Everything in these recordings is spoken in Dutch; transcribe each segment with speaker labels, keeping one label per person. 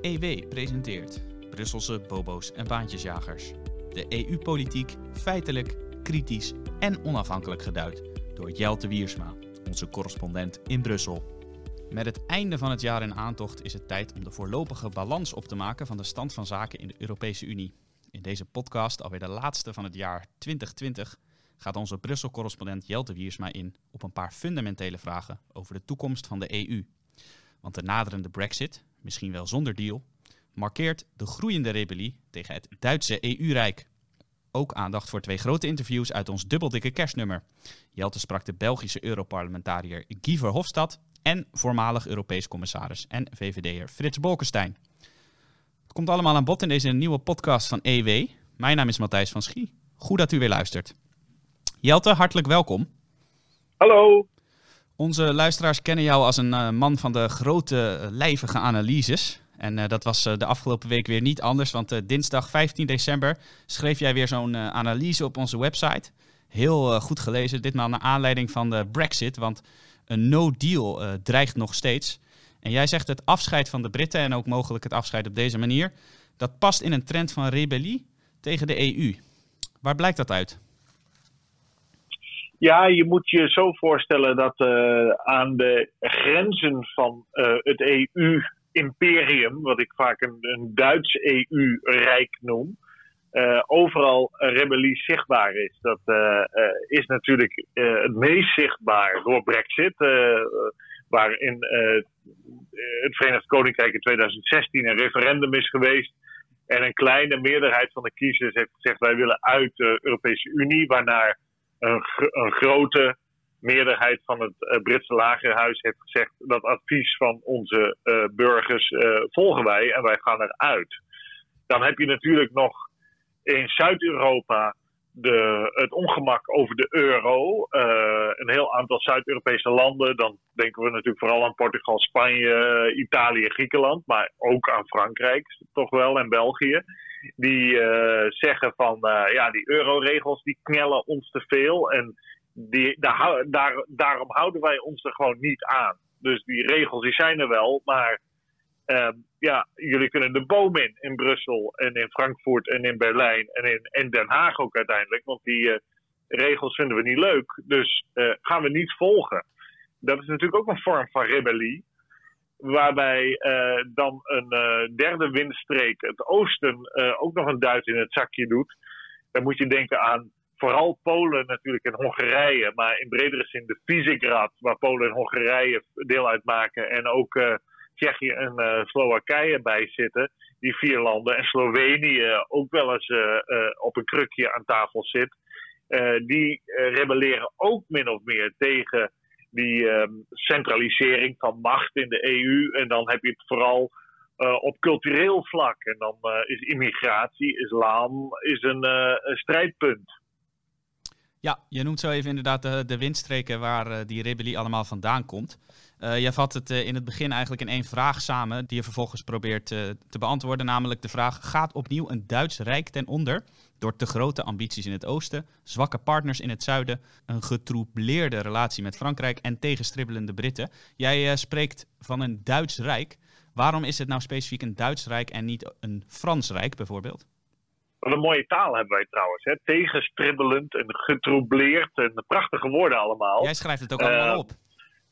Speaker 1: EW presenteert Brusselse bobo's en baantjesjagers. De EU-politiek feitelijk, kritisch en onafhankelijk geduid door Jelte Wiersma, onze correspondent in Brussel. Met het einde van het jaar in aantocht is het tijd om de voorlopige balans op te maken van de stand van zaken in de Europese Unie. In deze podcast, alweer de laatste van het jaar 2020, gaat onze Brussel-correspondent Jelte Wiersma in op een paar fundamentele vragen over de toekomst van de EU. Want de naderende Brexit, misschien wel zonder deal, markeert de groeiende rebellie tegen het Duitse EU-rijk. Ook aandacht voor twee grote interviews uit ons dubbeldikke kerstnummer. Jelte sprak de Belgische Europarlementariër Guy Verhofstadt en voormalig Europees commissaris en VVD'er Frits Bolkestein. Het komt allemaal aan bod in deze nieuwe podcast van EW. Mijn naam is Matthijs van Schie. Goed dat u weer luistert. Jelte, hartelijk welkom.
Speaker 2: Hallo.
Speaker 1: Onze luisteraars kennen jou als een uh, man van de grote, uh, lijvige analyses. En uh, dat was de afgelopen week weer niet anders, want dinsdag 15 december schreef jij weer zo'n analyse op onze website. Heel goed gelezen, ditmaal naar aanleiding van de Brexit, want een no-deal dreigt nog steeds. En jij zegt het afscheid van de Britten en ook mogelijk het afscheid op deze manier, dat past in een trend van rebellie tegen de EU. Waar blijkt dat uit?
Speaker 2: Ja, je moet je zo voorstellen dat uh, aan de grenzen van uh, het EU-imperium, wat ik vaak een, een Duits EU-rijk noem, uh, overal rebellie zichtbaar is. Dat is natuurlijk het meest zichtbaar door Brexit, waarin het Verenigd Koninkrijk in 2016 een referendum is geweest. En een kleine meerderheid van de kiezers heeft gezegd: wij willen uit de Europese Unie, waarnaar een, een grote meerderheid van het uh, Britse lagerhuis heeft gezegd dat advies van onze uh, burgers uh, volgen wij en wij gaan eruit. Dan heb je natuurlijk nog in Zuid-Europa het ongemak over de euro. een heel aantal Zuid-Europese landen, dan denken we natuurlijk vooral aan Portugal, Spanje, Italië, Griekenland, maar ook aan Frankrijk toch wel en België die uh, zeggen van uh, ja, die euroregels die knellen ons te veel. En die, daar, daar, daarom houden wij ons er gewoon niet aan. Dus die regels die zijn er wel, maar uh, ja, jullie kunnen de boom in in Brussel en in Frankfurt en in Berlijn en in en Den Haag ook uiteindelijk. Want die eh, regels vinden we niet leuk. Dus gaan we niet volgen. Dat is natuurlijk ook een vorm van rebellie. Waarbij uh, dan een uh, derde windstreek, het oosten, uh, ook nog een duit in het zakje doet. Dan moet je denken aan vooral Polen natuurlijk en Hongarije, maar in bredere zin de Visegrad, waar Polen en Hongarije deel uitmaken. En ook Tsjechië en Slowakije bij zitten, die vier landen. En Slovenië ook wel eens op een krukje aan tafel zit. die rebelleren ook min of meer tegen die um, centralisering van macht in de EU. En dan heb je het vooral uh, op cultureel vlak. En dan uh, is immigratie, islam, is een, uh, een, strijdpunt.
Speaker 1: Ja, je noemt zo even inderdaad de, de windstreken waar die rebellie allemaal vandaan komt. Jij vat het in het begin eigenlijk in één vraag samen, die je vervolgens probeert te beantwoorden. Namelijk de vraag: gaat opnieuw een Duits rijk ten onder? Door te grote ambities in het oosten, zwakke partners in het zuiden, een getroubleerde relatie met Frankrijk en tegenstribbelende Britten. Jij spreekt van een Duits Rijk. Waarom is het nou specifiek een Duits Rijk en niet een Frans Rijk bijvoorbeeld?
Speaker 2: Wat een mooie taal hebben wij trouwens. Hè? Tegenstribbelend en getroubleerd en prachtige woorden allemaal.
Speaker 1: Jij schrijft het ook allemaal op.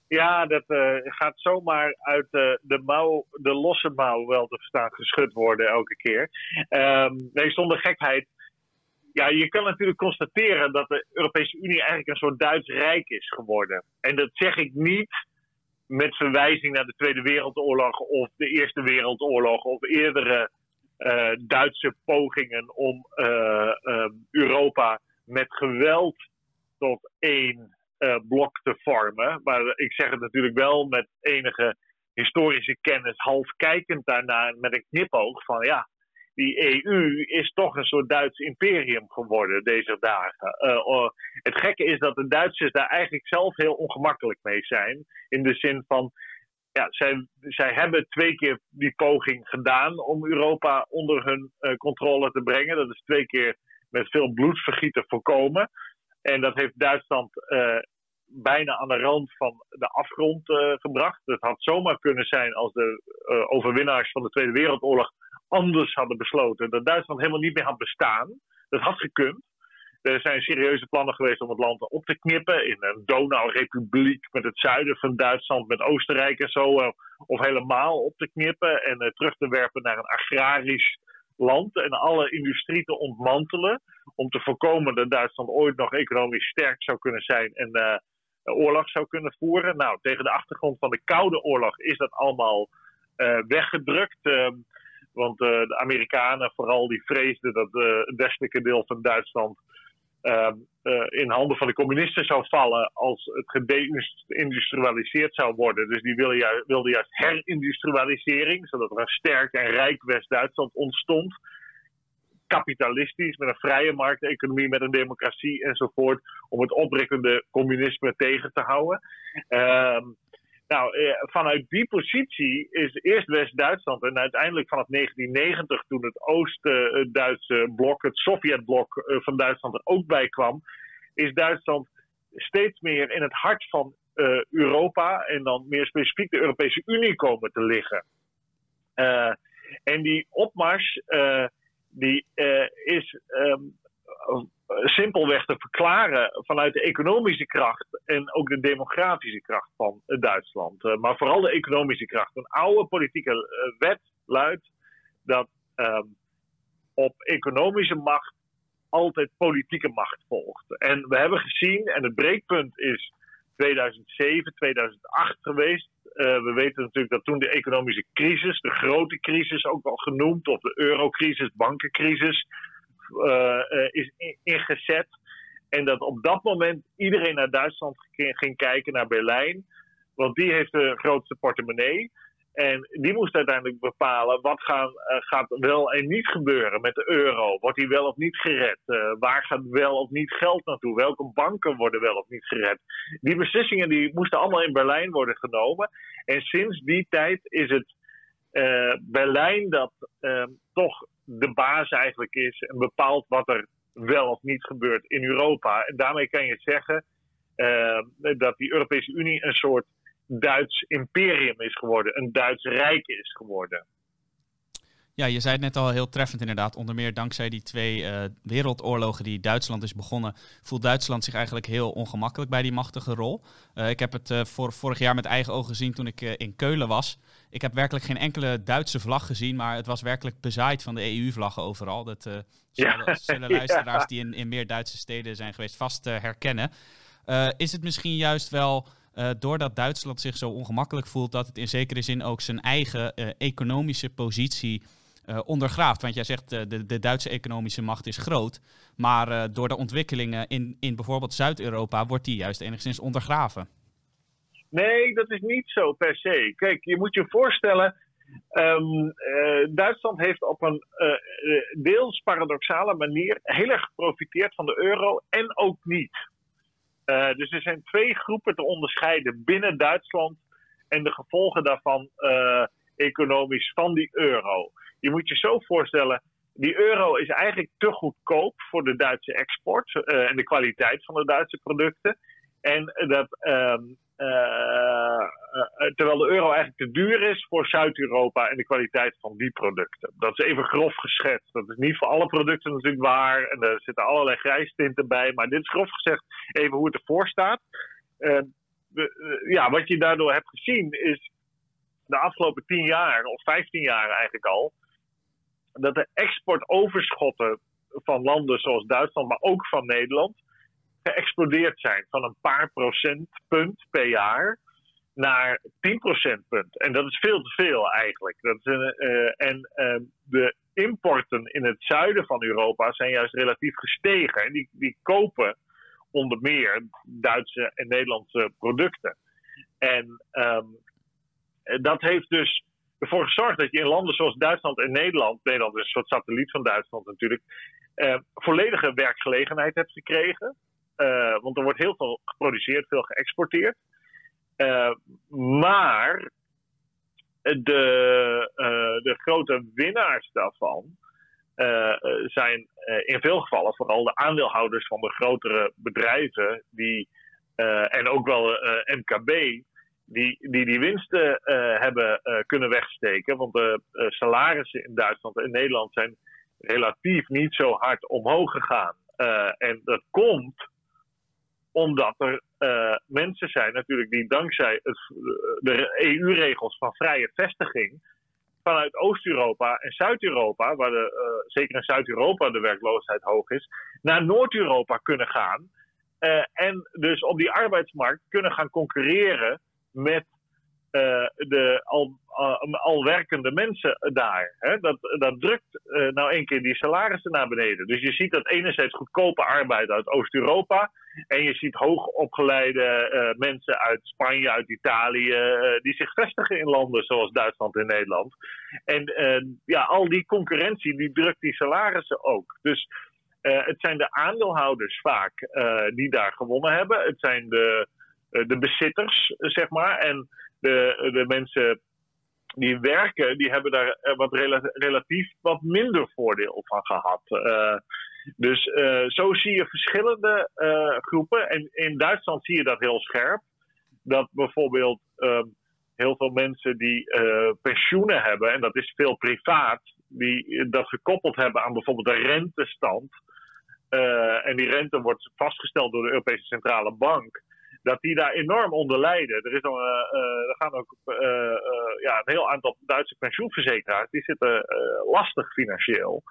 Speaker 2: Ja, dat uh, gaat zomaar uit de mouw, de losse mouw wel te verstaan geschud worden elke keer. Um, nee, zonder gekheid ja, je kan natuurlijk constateren dat de Europese Unie eigenlijk een soort Duits Rijk is geworden. En dat zeg ik niet met verwijzing naar de Tweede Wereldoorlog of de Eerste Wereldoorlog of eerdere uh, Duitse pogingen om uh, uh, Europa met geweld tot één blok te vormen. Maar ik zeg het natuurlijk wel met enige historische kennis, half kijkend daarna met een knipoog van ja, die EU is toch een soort Duits imperium geworden deze dagen. Uh, het gekke is dat de Duitsers daar eigenlijk zelf heel ongemakkelijk mee zijn. In de zin van, ja, zij, zij hebben twee keer die poging gedaan om Europa onder hun uh, controle te brengen. Dat is twee keer met veel bloedvergieten voorkomen. En dat heeft Duitsland uh, bijna aan de rand van de afgrond gebracht. Het had zomaar kunnen zijn als de overwinnaars van de Tweede Wereldoorlog anders hadden besloten dat Duitsland helemaal niet meer had bestaan. Dat had gekund. Er zijn serieuze plannen geweest om het land op te knippen in een Donau-republiek met het zuiden van Duitsland, met Oostenrijk en zo. Eh, of helemaal op te knippen en eh, terug te werpen naar een agrarisch land en alle industrie te ontmantelen. Om te voorkomen dat Duitsland ooit nog economisch sterk zou kunnen zijn en uh, oorlog zou kunnen voeren. Nou, tegen de achtergrond van de Koude Oorlog is dat allemaal weggedrukt. Ehm, want de Amerikanen vooral die vreesden dat het westelijke deel van Duitsland eh, in handen van de communisten zou vallen als het gedeindustrialiseerd zou worden. Dus die wilden juist, wilde juist herindustrialisering, zodat er een sterk en rijk West-Duitsland ontstond. Kapitalistisch, met een vrije markteconomie, met een democratie enzovoort, om het oprikkende communisme tegen te houden. Uh, nou, eh, vanuit die positie is eerst West-Duitsland en uiteindelijk vanaf 1990, toen het Oost-Duitse blok, het Sovjetblok eh, van Duitsland er ook bij kwam, is Duitsland steeds meer in het hart van uh, Europa en dan meer specifiek de Europese Unie komen te liggen. En die opmars die, is um, simpelweg te verklaren vanuit de economische kracht en ook de demografische kracht van Duitsland. Uh, maar vooral de economische kracht. Een oude politieke uh, wet luidt dat uh, op economische macht altijd politieke macht volgt. En we hebben gezien, en het breekpunt is 2007, 2008 geweest. Uh, we weten natuurlijk dat toen de economische crisis, de grote crisis ook wel genoemd, of de eurocrisis, bankencrisis, is ingezet. En dat op dat moment iedereen naar Duitsland ging kijken, naar Berlijn. Want die heeft de grootste portemonnee. En die moest uiteindelijk bepalen wat gaan, uh, gaat wel en niet gebeuren met de euro. Wordt die wel of niet gered? Waar gaat wel of niet geld naartoe? Welke banken worden wel of niet gered? Die beslissingen die moesten allemaal in Berlijn worden genomen. En sinds die tijd is het uh, Berlijn dat ehm, toch de baas eigenlijk is en bepaalt wat er wel of niet gebeurt in Europa. En daarmee kan je zeggen uh, dat die Europese Unie een soort Duits imperium is geworden, een Duits rijk is geworden.
Speaker 1: Ja, je zei het net al heel treffend inderdaad. Onder meer dankzij die twee uh, wereldoorlogen die Duitsland is begonnen, voelt Duitsland zich eigenlijk heel ongemakkelijk bij die machtige rol. Uh, ik heb het uh, voor, vorig jaar met eigen ogen gezien toen ik in Keulen was. Ik heb werkelijk geen enkele Duitse vlag gezien, maar het was werkelijk bezaaid van de EU-vlaggen overal. Dat zullen, ja. zullen luisteraars ja. die in, in meer Duitse steden zijn geweest vast herkennen. is het misschien juist wel doordat Duitsland zich zo ongemakkelijk voelt, dat het in zekere zin ook zijn eigen economische positie uh, ondergraaft. Want jij zegt uh, de, de Duitse economische macht is groot. Maar uh, door de ontwikkelingen in, in bijvoorbeeld Zuid-Europa wordt die juist enigszins ondergraven.
Speaker 2: Nee, dat is niet zo per se. Kijk, je moet je voorstellen. Um, Duitsland heeft op een deels paradoxale manier heel erg geprofiteerd van de euro en ook niet. dus er zijn twee groepen te onderscheiden binnen Duitsland en de gevolgen daarvan economisch van die euro je moet je zo voorstellen, die euro is eigenlijk te goedkoop voor de Duitse export uh, en de kwaliteit van de Duitse producten. En dat, uh, uh, terwijl de euro eigenlijk te duur is voor Zuid-Europa en de kwaliteit van die producten. Dat is even grof geschetst. Dat is niet voor alle producten natuurlijk waar. En er zitten allerlei grijstinten bij. Maar dit is grof gezegd even hoe het ervoor staat. ja, wat je daardoor hebt gezien is de afgelopen 10 jaar, of 15 jaar eigenlijk al, dat de exportoverschotten van landen zoals Duitsland, maar ook van Nederland, geëxplodeerd zijn. Van een paar procentpunt per jaar naar 10 procentpunt. En dat is veel te veel eigenlijk. Dat is uh, en uh, de importen in het zuiden van Europa zijn juist relatief gestegen. En die, die kopen onder meer Duitse en Nederlandse producten. En um, dat heeft dus ervoor gezorgd dat je in landen zoals Duitsland en Nederland, Nederland is een soort satelliet van Duitsland natuurlijk, eh, volledige werkgelegenheid hebt gekregen. Uh, want er wordt heel veel geproduceerd, veel geëxporteerd. Uh, maar de, uh, de grote winnaars daarvan zijn in veel gevallen vooral de aandeelhouders van de grotere bedrijven die en ook wel MKB, die die, winsten hebben kunnen wegsteken. Want de salarissen in Duitsland en Nederland zijn relatief niet zo hard omhoog gegaan. en dat komt omdat er mensen zijn natuurlijk die dankzij het, de EU-regels van vrije vestiging vanuit Oost-Europa en Zuid-Europa, waar de, zeker in Zuid-Europa de werkloosheid hoog is, naar Noord-Europa kunnen gaan. En dus op die arbeidsmarkt kunnen gaan concurreren met uh, de al, al werkende mensen daar. Hè? Dat, dat drukt nou een keer die salarissen naar beneden. Dus je ziet dat enerzijds goedkope arbeid uit Oost-Europa en je ziet hoogopgeleide uh, mensen uit Spanje, uit Italië, die zich vestigen in landen zoals Duitsland en Nederland. En ja, al die concurrentie die drukt die salarissen ook. Dus het zijn de aandeelhouders vaak die daar gewonnen hebben. Het zijn de, de bezitters, zeg maar. En de, de mensen die werken, die hebben daar wat relatief wat minder voordeel van gehad. Dus zo zie je verschillende groepen. En in Duitsland zie je dat heel scherp. Dat bijvoorbeeld um, heel veel mensen die pensioenen hebben, en dat is veel privaat, die dat gekoppeld hebben aan bijvoorbeeld de rentestand. en die rente wordt vastgesteld door de Europese Centrale Bank. Dat die daar enorm onder lijden. Er, is al, er gaan ook ja, een heel aantal Duitse pensioenverzekeraars die zitten lastig financieel.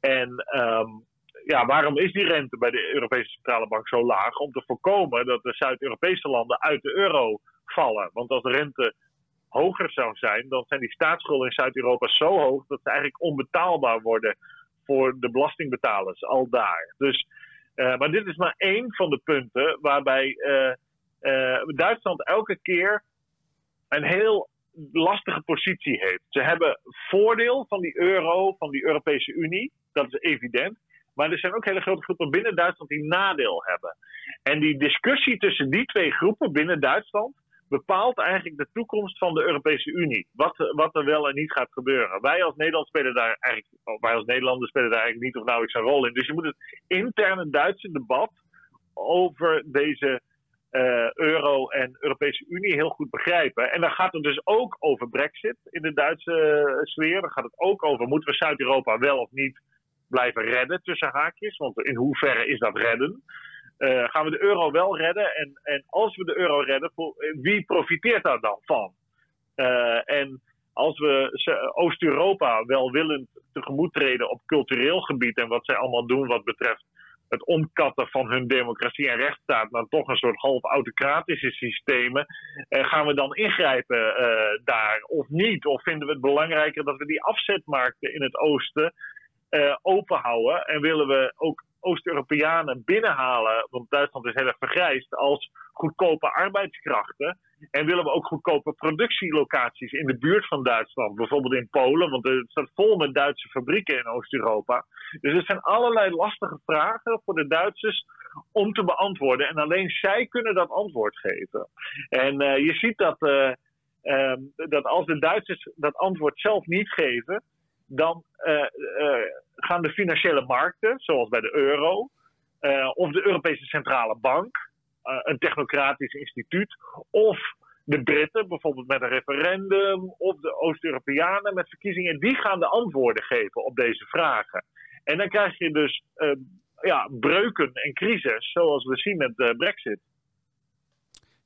Speaker 2: En um, ja, waarom is die rente bij de Europese Centrale Bank zo laag? Om te voorkomen dat de Zuid-Europese landen uit de euro vallen. Want als de rente hoger zou zijn, dan zijn die staatsschulden in Zuid-Europa zo hoog dat ze eigenlijk onbetaalbaar worden voor de belastingbetalers al daar. Dus, maar dit is maar één van de punten waarbij Duitsland elke keer een heel lastige positie heeft. Ze hebben voordeel van die euro, van die Europese Unie, dat is evident. Maar er zijn ook hele grote groepen binnen Duitsland die nadeel hebben. En die discussie tussen die twee groepen binnen Duitsland bepaalt eigenlijk de toekomst van de Europese Unie. Wat, wat er wel en niet gaat gebeuren. Wij als Nederland spelen daar eigenlijk, wij als Nederlanders spelen daar eigenlijk niet of nauwelijks een rol in. Dus je moet het interne Duitse debat over deze uh, euro en Europese Unie heel goed begrijpen. En dan gaat het dus ook over Brexit in de Duitse sfeer. Dan gaat het ook over moeten we Zuid-Europa wel of niet blijven redden tussen haakjes. Want in hoeverre is dat redden? Uh, gaan we de euro wel redden? En, en als we de euro redden, wie profiteert daar dan van? En als we Oost-Europa welwillend tegemoet treden op cultureel gebied en wat zij allemaal doen wat betreft het omkatten van hun democratie en rechtsstaat naar toch een soort half autocratische systemen. Uh, gaan we dan ingrijpen uh, daar of niet? Of vinden we het belangrijker dat we die afzetmarkten in het oosten uh, open houden. En willen we ook Oost-Europeanen binnenhalen, want Duitsland is heel erg vergrijsd, als goedkope arbeidskrachten. En willen we ook goedkope productielocaties in de buurt van Duitsland, bijvoorbeeld in Polen, want het staat vol met Duitse fabrieken in Oost-Europa. Dus het zijn allerlei lastige vragen voor de Duitsers om te beantwoorden. En alleen zij kunnen dat antwoord geven. En uh, je ziet dat, uh, um, dat als de Duitsers dat antwoord zelf niet geven, dan uh, uh, gaan de financiële markten, zoals bij de euro, uh, of de Europese Centrale Bank, een technocratisch instituut, of de Britten, bijvoorbeeld met een referendum, of de Oost-Europeanen met verkiezingen, die gaan de antwoorden geven op deze vragen. En dan krijg je dus ja, breuken en crisis, zoals we zien met de Brexit.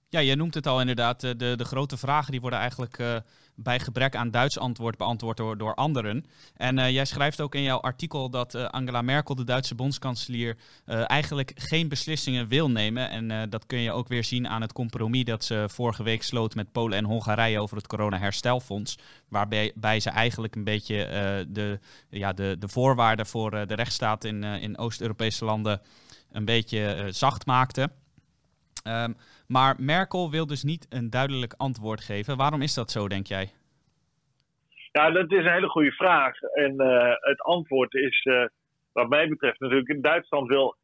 Speaker 1: Ja, je noemt het al inderdaad. De, de grote vragen die worden eigenlijk bij gebrek aan Duits antwoord beantwoord door, door anderen. En uh, jij schrijft ook in jouw artikel dat uh, Angela Merkel, de Duitse bondskanselier, eigenlijk geen beslissingen wil nemen. En dat kun je ook weer zien aan het compromis dat ze vorige week sloot met Polen en Hongarije over het corona-herstelfonds. Waarbij bij ze eigenlijk een beetje de, ja, de, de voorwaarden voor de rechtsstaat in, in Oost-Europese landen een beetje zacht maakte. Um, maar Merkel wil dus niet een duidelijk antwoord geven. Waarom is dat zo, denk jij?
Speaker 2: Ja, dat is een hele goede vraag. En uh, het antwoord is, uh, wat mij betreft, natuurlijk: Duitsland wil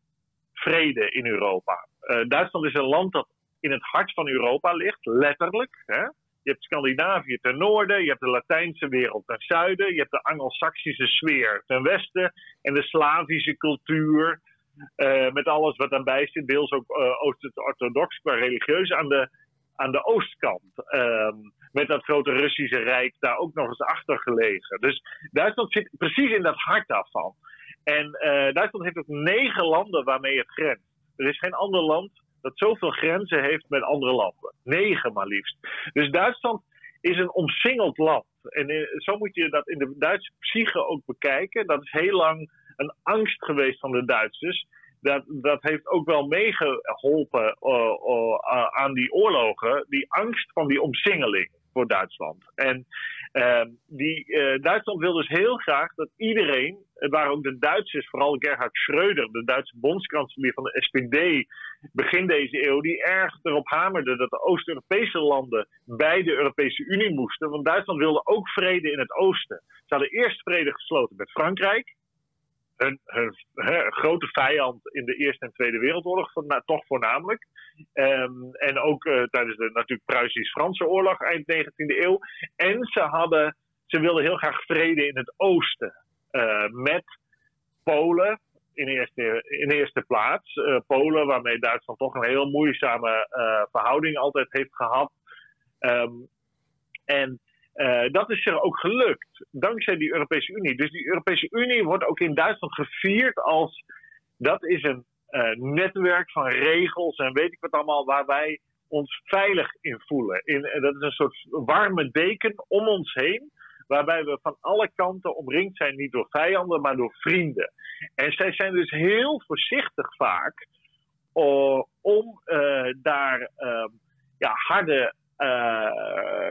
Speaker 2: vrede in Europa. Uh, Duitsland is een land dat in het hart van Europa ligt, letterlijk. Hè? Je hebt Scandinavië ten noorden, je hebt de Latijnse wereld ten zuiden, je hebt de Anglo-Saxische sfeer ten westen en de Slavische cultuur met alles wat daarbij zit, deels ook Oost-orthodox qua religieus aan de, aan de oostkant. Ehm, met dat grote Russische Rijk daar ook nog eens achter gelegen. Dus Duitsland zit precies in dat hart daarvan. En Duitsland heeft ook negen landen waarmee het grenst. Er is geen ander land dat zoveel grenzen heeft met andere landen. Negen maar liefst. Dus Duitsland is een omsingeld land. En eh, zo moet je dat in de Duitse psyche ook bekijken. Dat is heel lang een angst geweest van de Duitsers. Dat, dat heeft ook wel meegeholpen uh, uh, aan die oorlogen. Die angst van die omsingeling voor Duitsland. En Ehm, die, Duitsland wil dus heel graag dat iedereen, waren ook de Duitsers, vooral Gerhard Schröder, de Duitse bondskanselier van de SPD, begin deze eeuw, die erg erop hamerde dat de Oost-Europese landen bij de Europese Unie moesten. Want Duitsland wilde ook vrede in het oosten. Ze hadden eerst vrede gesloten met Frankrijk hun, grote vijand in de Eerste en Tweede Wereldoorlog, nou, toch voornamelijk. Um, en ook uh, tijdens de natuurlijk Pruisisch-Franse oorlog eind 19e eeuw. En ze, hadden, ze wilden heel graag vrede in het oosten. Uh, met Polen in eerste, in eerste plaats. Uh, Polen, waarmee Duitsland toch een heel moeizame verhouding altijd heeft gehad. Um, en uh, dat is er ook gelukt, dankzij die Europese Unie. Dus die Europese Unie wordt ook in Duitsland gevierd als dat is een uh, netwerk van regels en weet ik wat allemaal, waar wij ons veilig in voelen. In, uh, dat is een soort warme deken om ons heen, waarbij we van alle kanten omringd zijn, niet door vijanden, maar door vrienden. En zij zijn dus heel voorzichtig vaak om daar ja, harde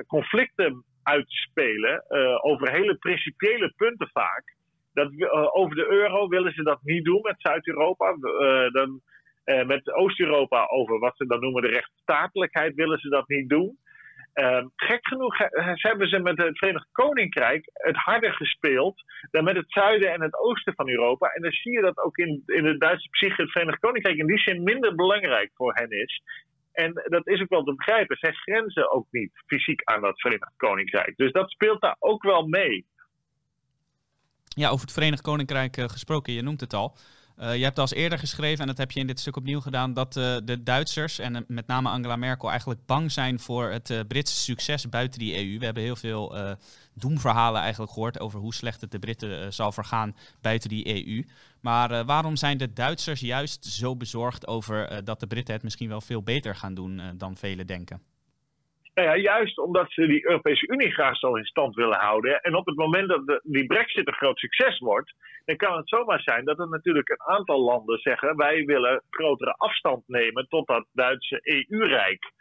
Speaker 2: conflicten uitspelen uh, over hele principiële punten vaak. Dat, uh, over de euro willen ze dat niet doen met Zuid-Europa. Uh, dan, met Oost-Europa over wat ze dan noemen de rechtsstatelijkheid willen ze dat niet doen. Ehm, gek genoeg hebben ze met het Verenigd Koninkrijk het harder gespeeld dan met het zuiden en het oosten van Europa. En dan zie je dat ook in, in de Duitse psyche het Verenigd Koninkrijk in die zin minder belangrijk voor hen is. En dat is ook wel te begrijpen. Zij grenzen ook niet fysiek aan dat Verenigd Koninkrijk. Dus dat speelt daar ook wel mee.
Speaker 1: Ja, over het Verenigd Koninkrijk uh, gesproken, je noemt het al. Uh, je hebt als eerder geschreven, en dat heb je in dit stuk opnieuw gedaan, dat uh, de Duitsers en met name Angela Merkel eigenlijk bang zijn voor het Britse succes buiten die EU. We hebben heel veel doemverhalen eigenlijk gehoord over hoe slecht het de Britten zal vergaan buiten die EU. Maar waarom zijn de Duitsers juist zo bezorgd over dat de Britten het misschien wel veel beter gaan doen dan velen denken?
Speaker 2: Nou ja, juist omdat ze die Europese Unie graag zo in stand willen houden. En op het moment dat de, die brexit een groot succes wordt, dan kan het zomaar zijn dat er natuurlijk een aantal landen zeggen: wij willen grotere afstand nemen tot dat Duitse EU-rijk.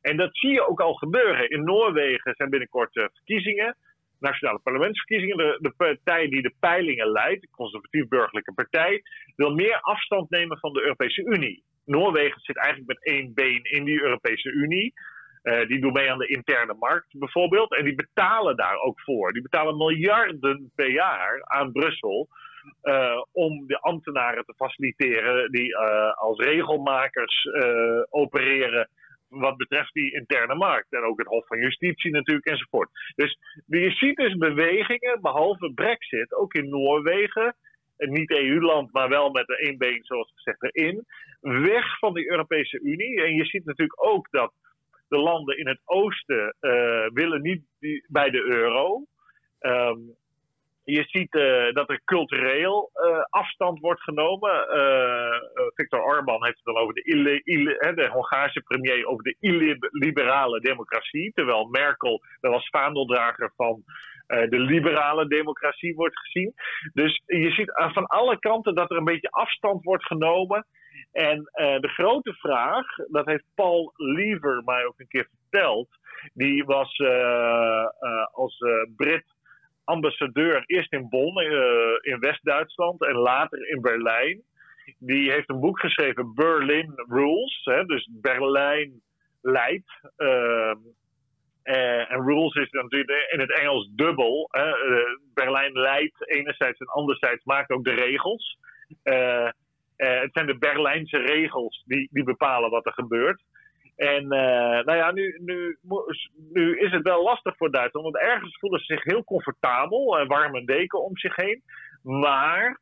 Speaker 2: En dat zie je ook al gebeuren. In Noorwegen zijn binnenkort verkiezingen nationale parlementsverkiezingen. De, de partij die de peilingen leidt, de conservatief-burgerlijke partij, wil meer afstand nemen van de Europese Unie. Noorwegen zit eigenlijk met één been in die Europese Unie. Uh, die doen mee aan de interne markt bijvoorbeeld. En die betalen daar ook voor. Die betalen miljarden per jaar aan Brussel. Uh, om de ambtenaren te faciliteren die uh, als regelmakers opereren wat betreft die interne markt. En ook het Hof van Justitie natuurlijk enzovoort. Dus je ziet dus bewegingen, behalve Brexit, ook in Noorwegen. Een niet-EU-land, maar wel met de één been, zoals gezegd, erin. Weg van de Europese Unie. En je ziet natuurlijk ook dat de landen in het oosten uh, willen niet bij de euro. Um, je ziet uh, dat er cultureel uh, afstand wordt genomen. Uh, Viktor Orban heeft het dan over de, ille, de Hongaarse premier over de illiberale democratie. Terwijl Merkel wel als vaandeldrager van de liberale democratie wordt gezien. Dus je ziet van alle kanten dat er een beetje afstand wordt genomen. En de grote vraag, dat heeft Paul Lever mij ook een keer verteld. Die was als Brit ambassadeur eerst in Bonn, in West-Duitsland en later in Berlijn. Die heeft een boek geschreven, Berlin Rules. Hè, dus Berlijn leidt. Uh, en rules is natuurlijk in het Engels dubbel. Berlijn leidt enerzijds en anderzijds maakt ook de regels. Het zijn de Berlijnse regels die, die bepalen wat er gebeurt. En uh, nou ja, nu, nu, is het wel lastig voor Duitsland. Want ergens voelen ze zich heel comfortabel. en warme deken om zich heen. Maar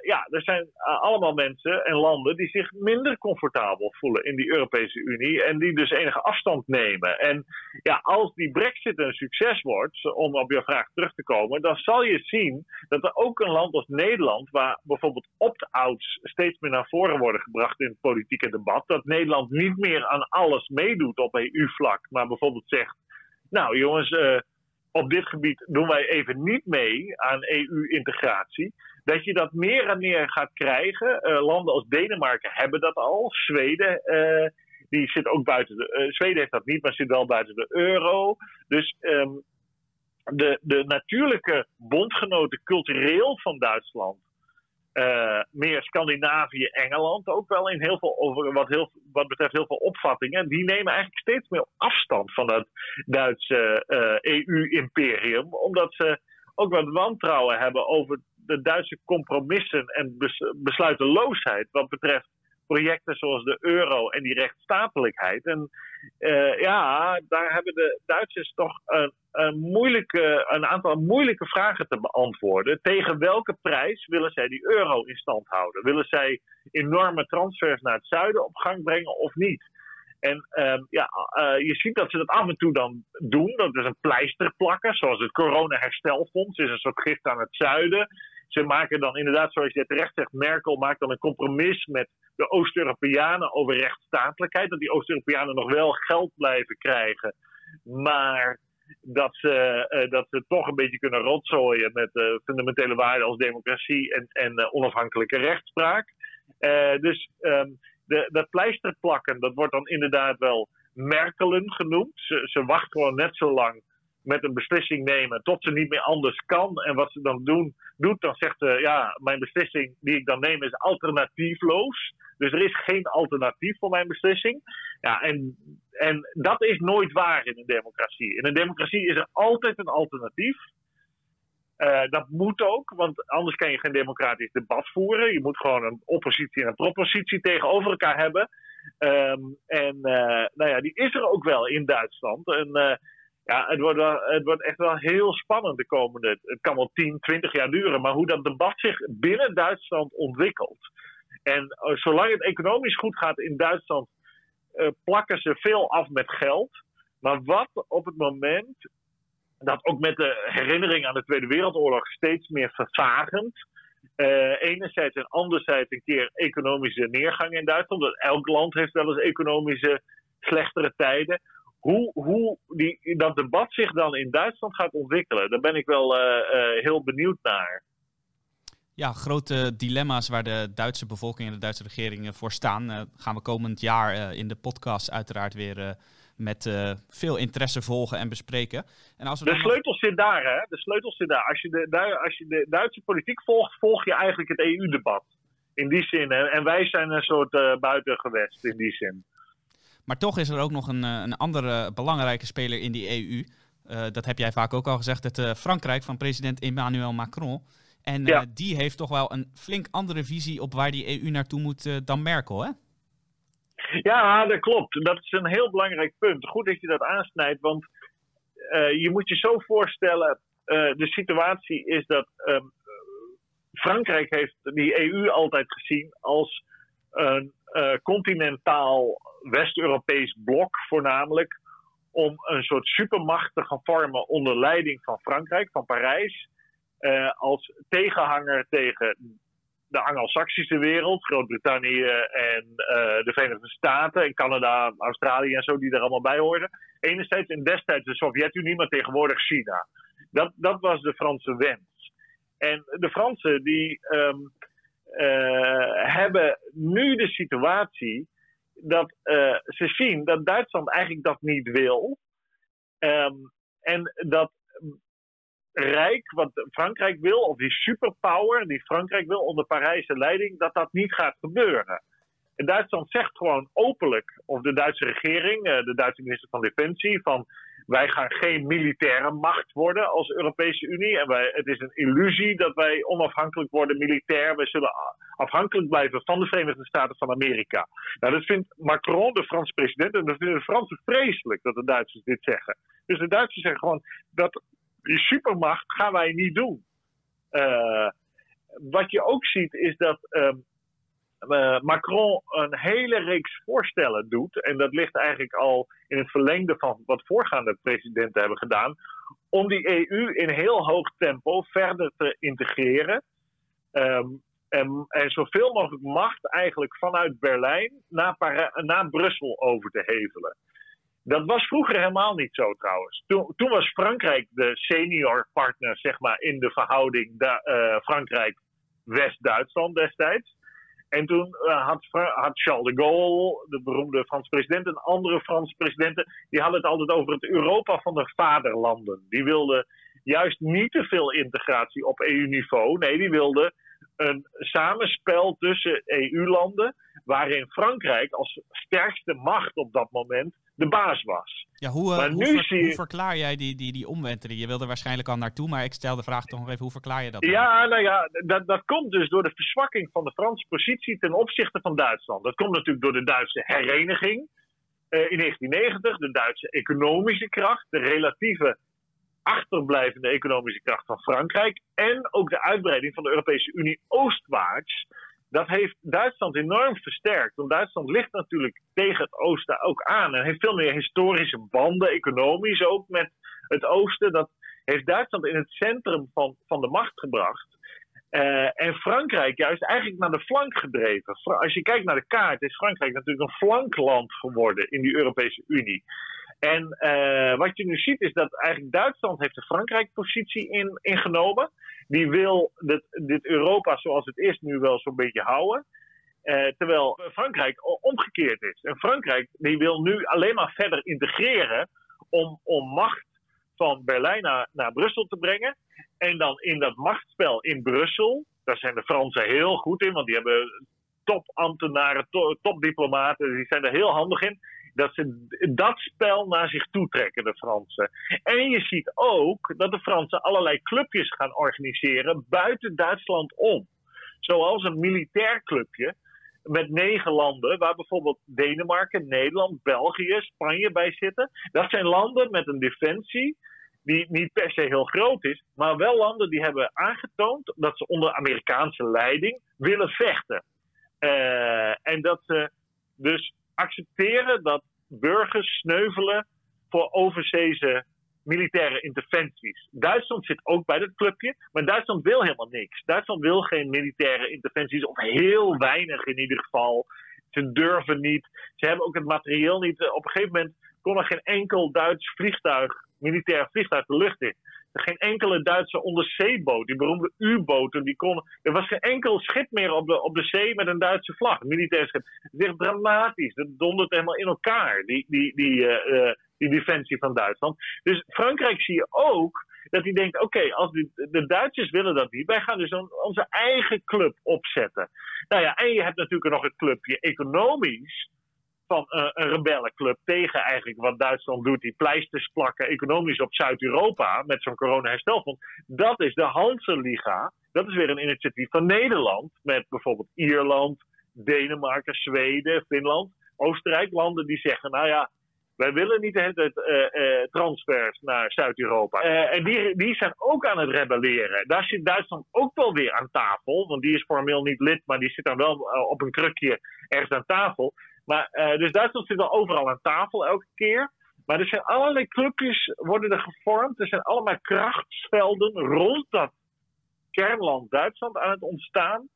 Speaker 2: ja, er zijn allemaal mensen en landen die zich minder comfortabel voelen in die Europese Unie en die dus enige afstand nemen. En ja, als die Brexit een succes wordt, om op je vraag terug te komen, dan zal je zien dat er ook een land als Nederland, waar bijvoorbeeld opt-outs steeds meer naar voren worden gebracht in het politieke debat, dat Nederland niet meer aan alles meedoet op EU-vlak, maar bijvoorbeeld zegt: Nou jongens, uh, op dit gebied doen wij even niet mee aan EU-integratie dat je dat meer en meer gaat krijgen. Uh, landen als Denemarken hebben dat al. Zweden, uh, die zit ook buiten de. Uh, Zweden heeft dat niet, maar zit wel buiten de euro. Dus um, de, de natuurlijke bondgenoten cultureel van Duitsland. meer Scandinavië, Engeland ook wel in heel veel over wat, heel, wat betreft heel veel opvattingen. Die nemen eigenlijk steeds meer afstand van dat Duitse EU-imperium. Omdat ze ook wat wantrouwen hebben over de Duitse compromissen en besluiteloosheid wat betreft projecten zoals de euro en die rechtsstatelijkheid. En uh, ja, daar hebben de Duitsers toch een, moeilijke, een aantal moeilijke vragen te beantwoorden. Tegen welke prijs willen zij die euro in stand houden? Willen zij enorme transfers naar het zuiden op gang brengen of niet? En uh, ja, uh, je ziet dat ze dat af en toe dan doen. Dat is een pleister plakken, zoals het corona-herstelfonds is een soort gift aan het zuiden ze maken dan inderdaad, zoals je terecht zegt, Merkel maakt dan een compromis met de Oost-Europeanen over rechtsstatelijkheid. Dat die Oost-Europeanen nog wel geld blijven krijgen, maar dat ze, uh, dat ze toch een beetje kunnen rotzooien met uh, fundamentele waarden als democratie en, en uh, onafhankelijke rechtspraak. dus um, de, dat pleister plakken, dat wordt dan inderdaad wel Merkelen genoemd. Ze, ze wacht gewoon net zo lang met een beslissing nemen tot ze niet meer anders kan. En wat ze dan doen, doet, dan zegt ze: Ja, mijn beslissing die ik dan neem is alternatiefloos. Dus er is geen alternatief voor mijn beslissing. Ja, en, en dat is nooit waar in een democratie. In een democratie is er altijd een alternatief. Uh, dat moet ook, want anders kan je geen democratisch debat voeren. Je moet gewoon een oppositie en een propositie tegenover elkaar hebben. Um, en uh, nou ja, die is er ook wel in Duitsland. En ja, het wordt, het wordt echt wel heel spannend de komende. Het kan wel 10, 20 jaar duren, maar hoe dat debat zich binnen Duitsland ontwikkelt. En uh, zolang het economisch goed gaat in Duitsland, uh, plakken ze veel af met geld. Maar wat op het moment dat ook met de herinnering aan de Tweede Wereldoorlog steeds meer vervagend. Uh, enerzijds en anderzijds een keer economische neergang in Duitsland. Want elk land heeft wel eens economische slechtere tijden hoe, hoe die, dat debat zich dan in Duitsland gaat ontwikkelen, daar ben ik wel uh, uh, heel benieuwd naar.
Speaker 1: Ja, grote dilemma's waar de Duitse bevolking en de Duitse regering voor staan, uh, gaan we komend jaar in de podcast uiteraard weer met veel interesse volgen en bespreken. En
Speaker 2: als we de sleutel zit daar, hè? De sleutel zit daar. Als je de, als je de Duitse politiek volgt, volg je eigenlijk het EU-debat. In die zin. En wij zijn een soort buitengewest in die zin.
Speaker 1: Maar toch is er ook nog een, eh, een andere belangrijke speler in die EU. Uh, eh, dat heb jij vaak ook al gezegd, het uh, Frankrijk van president Emmanuel Macron. En die heeft toch wel een flink andere visie op waar die EU naartoe moet dan Merkel, hè?
Speaker 2: Ja, dat klopt. Dat is een heel belangrijk punt. Goed dat je dat aansnijdt, want je moet je zo voorstellen, de situatie is dat um, Frankrijk heeft die EU altijd gezien als een continentaal West-Europees blok voornamelijk om een soort supermacht te gaan vormen onder leiding van Frankrijk, van Parijs, uh, als tegenhanger tegen de Anglo-Saxische wereld, Groot-Brittannië en uh, de Verenigde Staten en Canada, Australië en zo, die er allemaal bij hoorden. Enerzijds en destijds de Sovjet-Unie, maar tegenwoordig China. Dat, dat was de Franse wens. En de Fransen die uh, hebben nu de situatie dat uh, ze zien dat Duitsland eigenlijk dat niet wil. Um, en dat Rijk, wat Frankrijk wil, of die superpower die Frankrijk wil onder Parijse leiding, dat dat niet gaat gebeuren. En Duitsland zegt gewoon openlijk, of de Duitse regering, uh, de Duitse minister van Defensie, van wij gaan geen militaire macht worden als Europese Unie. En wij, het is een illusie dat wij onafhankelijk worden militair. Wij zullen afhankelijk blijven van de Verenigde Staten van Amerika. Nou, dat vindt Macron, de Franse president, en dat vinden de Fransen vreselijk dat de Duitsers dit zeggen. Dus de Duitsers zeggen gewoon dat die supermacht gaan wij niet doen. Uh, wat je ook ziet is dat ehm, uh, Macron een hele reeks voorstellen doet. En dat ligt eigenlijk al in het verlengde van wat voorgaande presidenten hebben gedaan. Om die EU in heel hoog tempo verder te integreren. Um, en, en, zoveel mogelijk macht eigenlijk vanuit Berlijn naar, naar Brussel over te hevelen. Dat was vroeger helemaal niet zo trouwens. Toen, toen was Frankrijk de senior partner, zeg maar, in de verhouding uh, Frankrijk-West-Duitsland destijds. En toen uh, had, had, Charles de Gaulle, de beroemde Franse president, en andere Franse presidenten, die hadden het altijd over het Europa van de vaderlanden. Die wilden juist niet te veel integratie op EU-niveau. Nee, die wilden een samenspel tussen EU-landen, waarin Frankrijk als sterkste macht op dat moment de baas was.
Speaker 1: Ja, hoe, uh, hoe, hoe, verklaar jij die, die, die omwenteling? Je wilde waarschijnlijk al naartoe, maar ik stel de vraag toch nog even, hoe verklaar je dat?
Speaker 2: Ja, nou ja, dat, dat komt dus door de verzwakking van de Franse positie ten opzichte van Duitsland. Dat komt natuurlijk door de Duitse hereniging uh, in 1990, de Duitse economische kracht, de relatieve achterblijvende economische kracht van Frankrijk en ook de uitbreiding van de Europese Unie oostwaarts dat heeft Duitsland enorm versterkt. Want Duitsland ligt natuurlijk tegen het oosten ook aan. En heeft veel meer historische banden, economisch ook met het oosten. Dat heeft Duitsland in het centrum van, van de macht gebracht. Uh, en Frankrijk juist eigenlijk naar de flank gedreven. Als je kijkt naar de kaart, is Frankrijk natuurlijk een flankland geworden in die Europese Unie. En uh, wat je nu ziet is dat eigenlijk Duitsland heeft de Frankrijk-positie in, ingenomen. Die wil dit, dit, Europa zoals het is nu wel zo'n beetje houden. Uh, terwijl Frankrijk omgekeerd is. En Frankrijk die wil nu alleen maar verder integreren om, om macht van Berlijn naar, naar Brussel te brengen. En dan in dat machtsspel in Brussel, daar zijn de Fransen heel goed in, want die hebben topambtenaren, topdiplomaten, die zijn er heel handig in dat ze dat spel naar zich toe trekken, de Fransen. En je ziet ook dat de Fransen allerlei clubjes gaan organiseren buiten Duitsland om. Zoals een militair clubje met negen landen, waar bijvoorbeeld Denemarken, Nederland, België, Spanje bij zitten. Dat zijn landen met een defensie die niet per se heel groot is, maar wel landen die hebben aangetoond dat ze onder Amerikaanse leiding willen vechten. Uh, en dat ze dus accepteren dat burgers sneuvelen voor overzeese militaire interventies. Duitsland zit ook bij dat clubje, maar Duitsland wil helemaal niks. Duitsland wil geen militaire interventies, of heel weinig in ieder geval. Ze durven niet. Ze hebben ook het materieel niet. Op een gegeven moment kon er geen enkel Duits vliegtuig, militair vliegtuig de lucht in. Geen enkele Duitse onderzeeboot, die beroemde U-boten, die konden. Er was geen enkel schip meer op de, op de zee met een Duitse vlag, een militair schip. Het is dramatisch. Dat dondert helemaal in elkaar, die, die, die, uh, die defensie van Duitsland. Dus Frankrijk zie je ook dat hij denkt: oké, als de Duitsers willen dat niet, wij gaan dus onze eigen club opzetten. Nou ja, en je hebt natuurlijk nog het clubje economisch van uh, een rebellenclub tegen eigenlijk wat Duitsland doet, die pleisters plakken economisch op Zuid-Europa met zo'n corona-herstelfonds. Dat is de Hanse-liga. Dat is weer een initiatief van Nederland met bijvoorbeeld Ierland, Denemarken, Zweden, Finland, Oostenrijk. Landen die zeggen, nou ja, wij willen niet het, uh, uh, transfers naar Zuid-Europa. En die, die zijn ook aan het rebelleren. Daar zit Duitsland ook wel weer aan tafel. Want die is formeel niet lid, maar die zit dan wel op een krukje ergens aan tafel. Maar, uh, dus Duitsland zit wel overal aan tafel elke keer. Maar er zijn allerlei clubjes worden er gevormd. Er zijn allemaal krachtsvelden rond dat kernland Duitsland aan het ontstaan.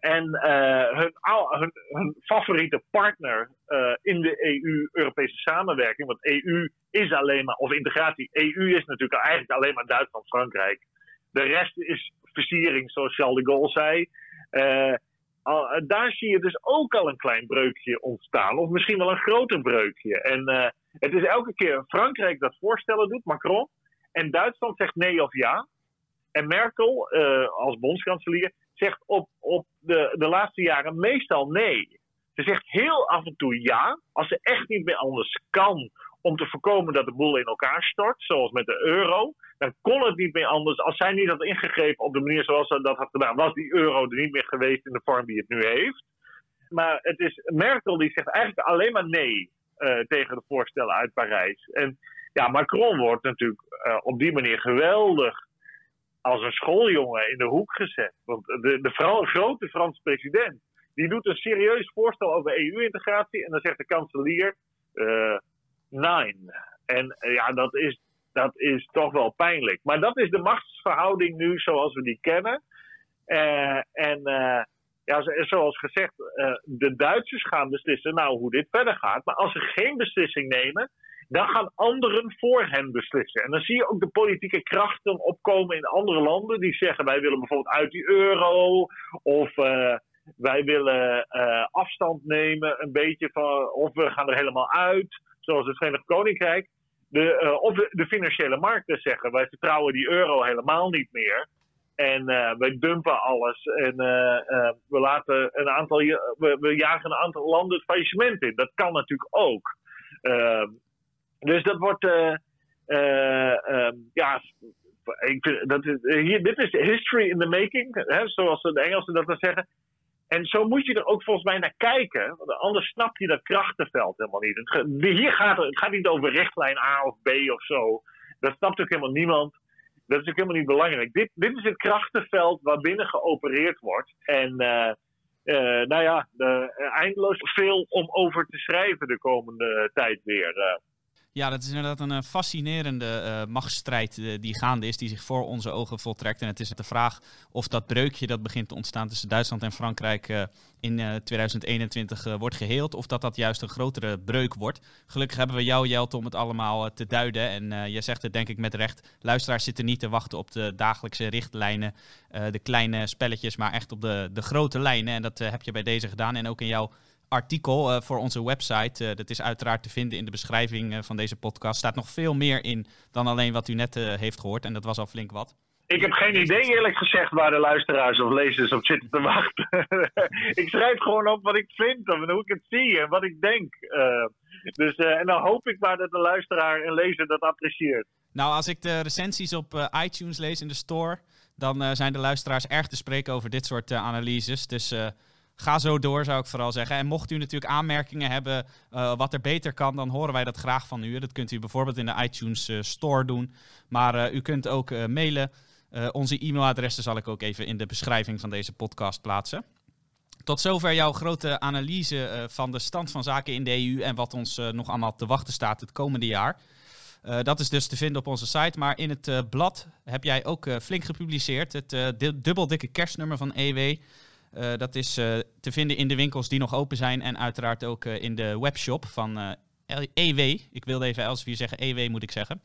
Speaker 2: En uh, hun, hun, favoriete partner uh, in de EU-Europese samenwerking, want EU is alleen maar, of integratie, EU is natuurlijk eigenlijk alleen maar Duitsland, Frankrijk. De rest is versiering, zoals Charles de Gaulle zei. Uh, daar zie je dus ook al een klein breukje ontstaan. Of misschien wel een groter breukje. En uh, het is elke keer Frankrijk dat voorstellen doet, Macron. En Duitsland zegt nee of ja. En Merkel, uh, als bondskanselier, zegt op, op de, de laatste jaren meestal nee. Ze zegt heel af en toe ja, als ze echt niet meer anders kan om te voorkomen dat de boel in elkaar stort, zoals met de euro dan kon het niet meer anders. Als zij niet had ingegrepen op de manier zoals ze dat had gedaan, was die euro er niet meer geweest in de vorm die het nu heeft. Maar het is Merkel die zegt eigenlijk alleen maar nee uh, tegen de voorstellen uit Parijs. En ja, Macron wordt natuurlijk uh, op die manier geweldig als een schooljongen in de hoek gezet. Want de, de grote Franse president, die doet een serieus voorstel over EU-integratie. En dan zegt de kanselier, uh, nine. En ja, dat is, dat is toch wel pijnlijk. Maar dat is de machtsverhouding nu zoals we die kennen. en ja, zoals gezegd, de Duitsers gaan beslissen nou hoe dit verder gaat. Maar als ze geen beslissing nemen, dan gaan anderen voor hen beslissen. En dan zie je ook de politieke krachten opkomen in andere landen die zeggen wij willen bijvoorbeeld uit die euro of uh, wij willen uh, afstand nemen een beetje van of we gaan er helemaal uit, zoals het Verenigd Koninkrijk. De, uh, of de, financiële markten zeggen wij vertrouwen die euro helemaal niet meer. En wij dumpen alles en we, laten een aantal, we, we, jagen een aantal landen het faillissement in. Dat kan natuurlijk ook. Dus dat wordt, uh, uh, ja, ik, dat is, hier, dit is history in the making, zoals de Engelsen dat dan zeggen. En zo moet je er ook volgens mij naar kijken, want anders snap je dat krachtenveld helemaal niet. Hier gaat het, gaat niet over richtlijn A of B of zo. Dat snapt ook helemaal niemand. Dat is ook helemaal niet belangrijk. Dit, dit is het krachtenveld waarbinnen geopereerd wordt. En uh, uh, nou ja, de, eindeloos veel om over te schrijven de komende tijd weer.
Speaker 1: Ja, dat is inderdaad een eh, fascinerende uh, machtsstrijd uh, die gaande is, die zich voor onze ogen voltrekt. En het is de vraag of dat breukje dat begint te ontstaan tussen Duitsland en Frankrijk in 2021 wordt geheeld, of dat dat juist een grotere breuk wordt. Gelukkig hebben we jou, Jelte, om het allemaal te duiden. En jij zegt het denk ik met recht, luisteraars zitten niet te wachten op de dagelijkse richtlijnen, de kleine spelletjes, maar echt op de, de grote lijnen. En dat heb je bij deze gedaan en ook in jouw artikel uh, voor onze website. Uh, dat is uiteraard te vinden in de beschrijving uh, van deze podcast. staat nog veel meer in dan alleen wat u net heeft gehoord. En dat was al flink wat.
Speaker 2: Ik heb geen idee, eerlijk gezegd, waar de luisteraars of lezers op zitten te wachten. ik schrijf gewoon op wat ik vind en hoe ik het zie en wat ik denk. dus, en dan hoop ik maar dat de luisteraar en lezer dat apprecieert.
Speaker 1: Nou, als ik de recensies op iTunes lees in de store, dan zijn de luisteraars erg te spreken over dit soort analyses. Dus Ga zo door, zou ik vooral zeggen. En mocht u natuurlijk aanmerkingen hebben uh, wat er beter kan, dan horen wij dat graag van u. Dat kunt u bijvoorbeeld in de iTunes uh, Store doen. Maar uh, u kunt ook mailen. onze e-mailadressen zal ik ook even in de beschrijving van deze podcast plaatsen. Tot zover jouw grote analyse van de stand van zaken in de EU en wat ons nog allemaal te wachten staat het komende jaar. dat is dus te vinden op onze site. Maar in het blad heb jij ook flink gepubliceerd. Het dubbel dikke kerstnummer van EW. Uh, dat is uh, te vinden in de winkels die nog open zijn en uiteraard ook uh, in de webshop van EW. Ik wilde even Elsevier zeggen, EW moet ik zeggen.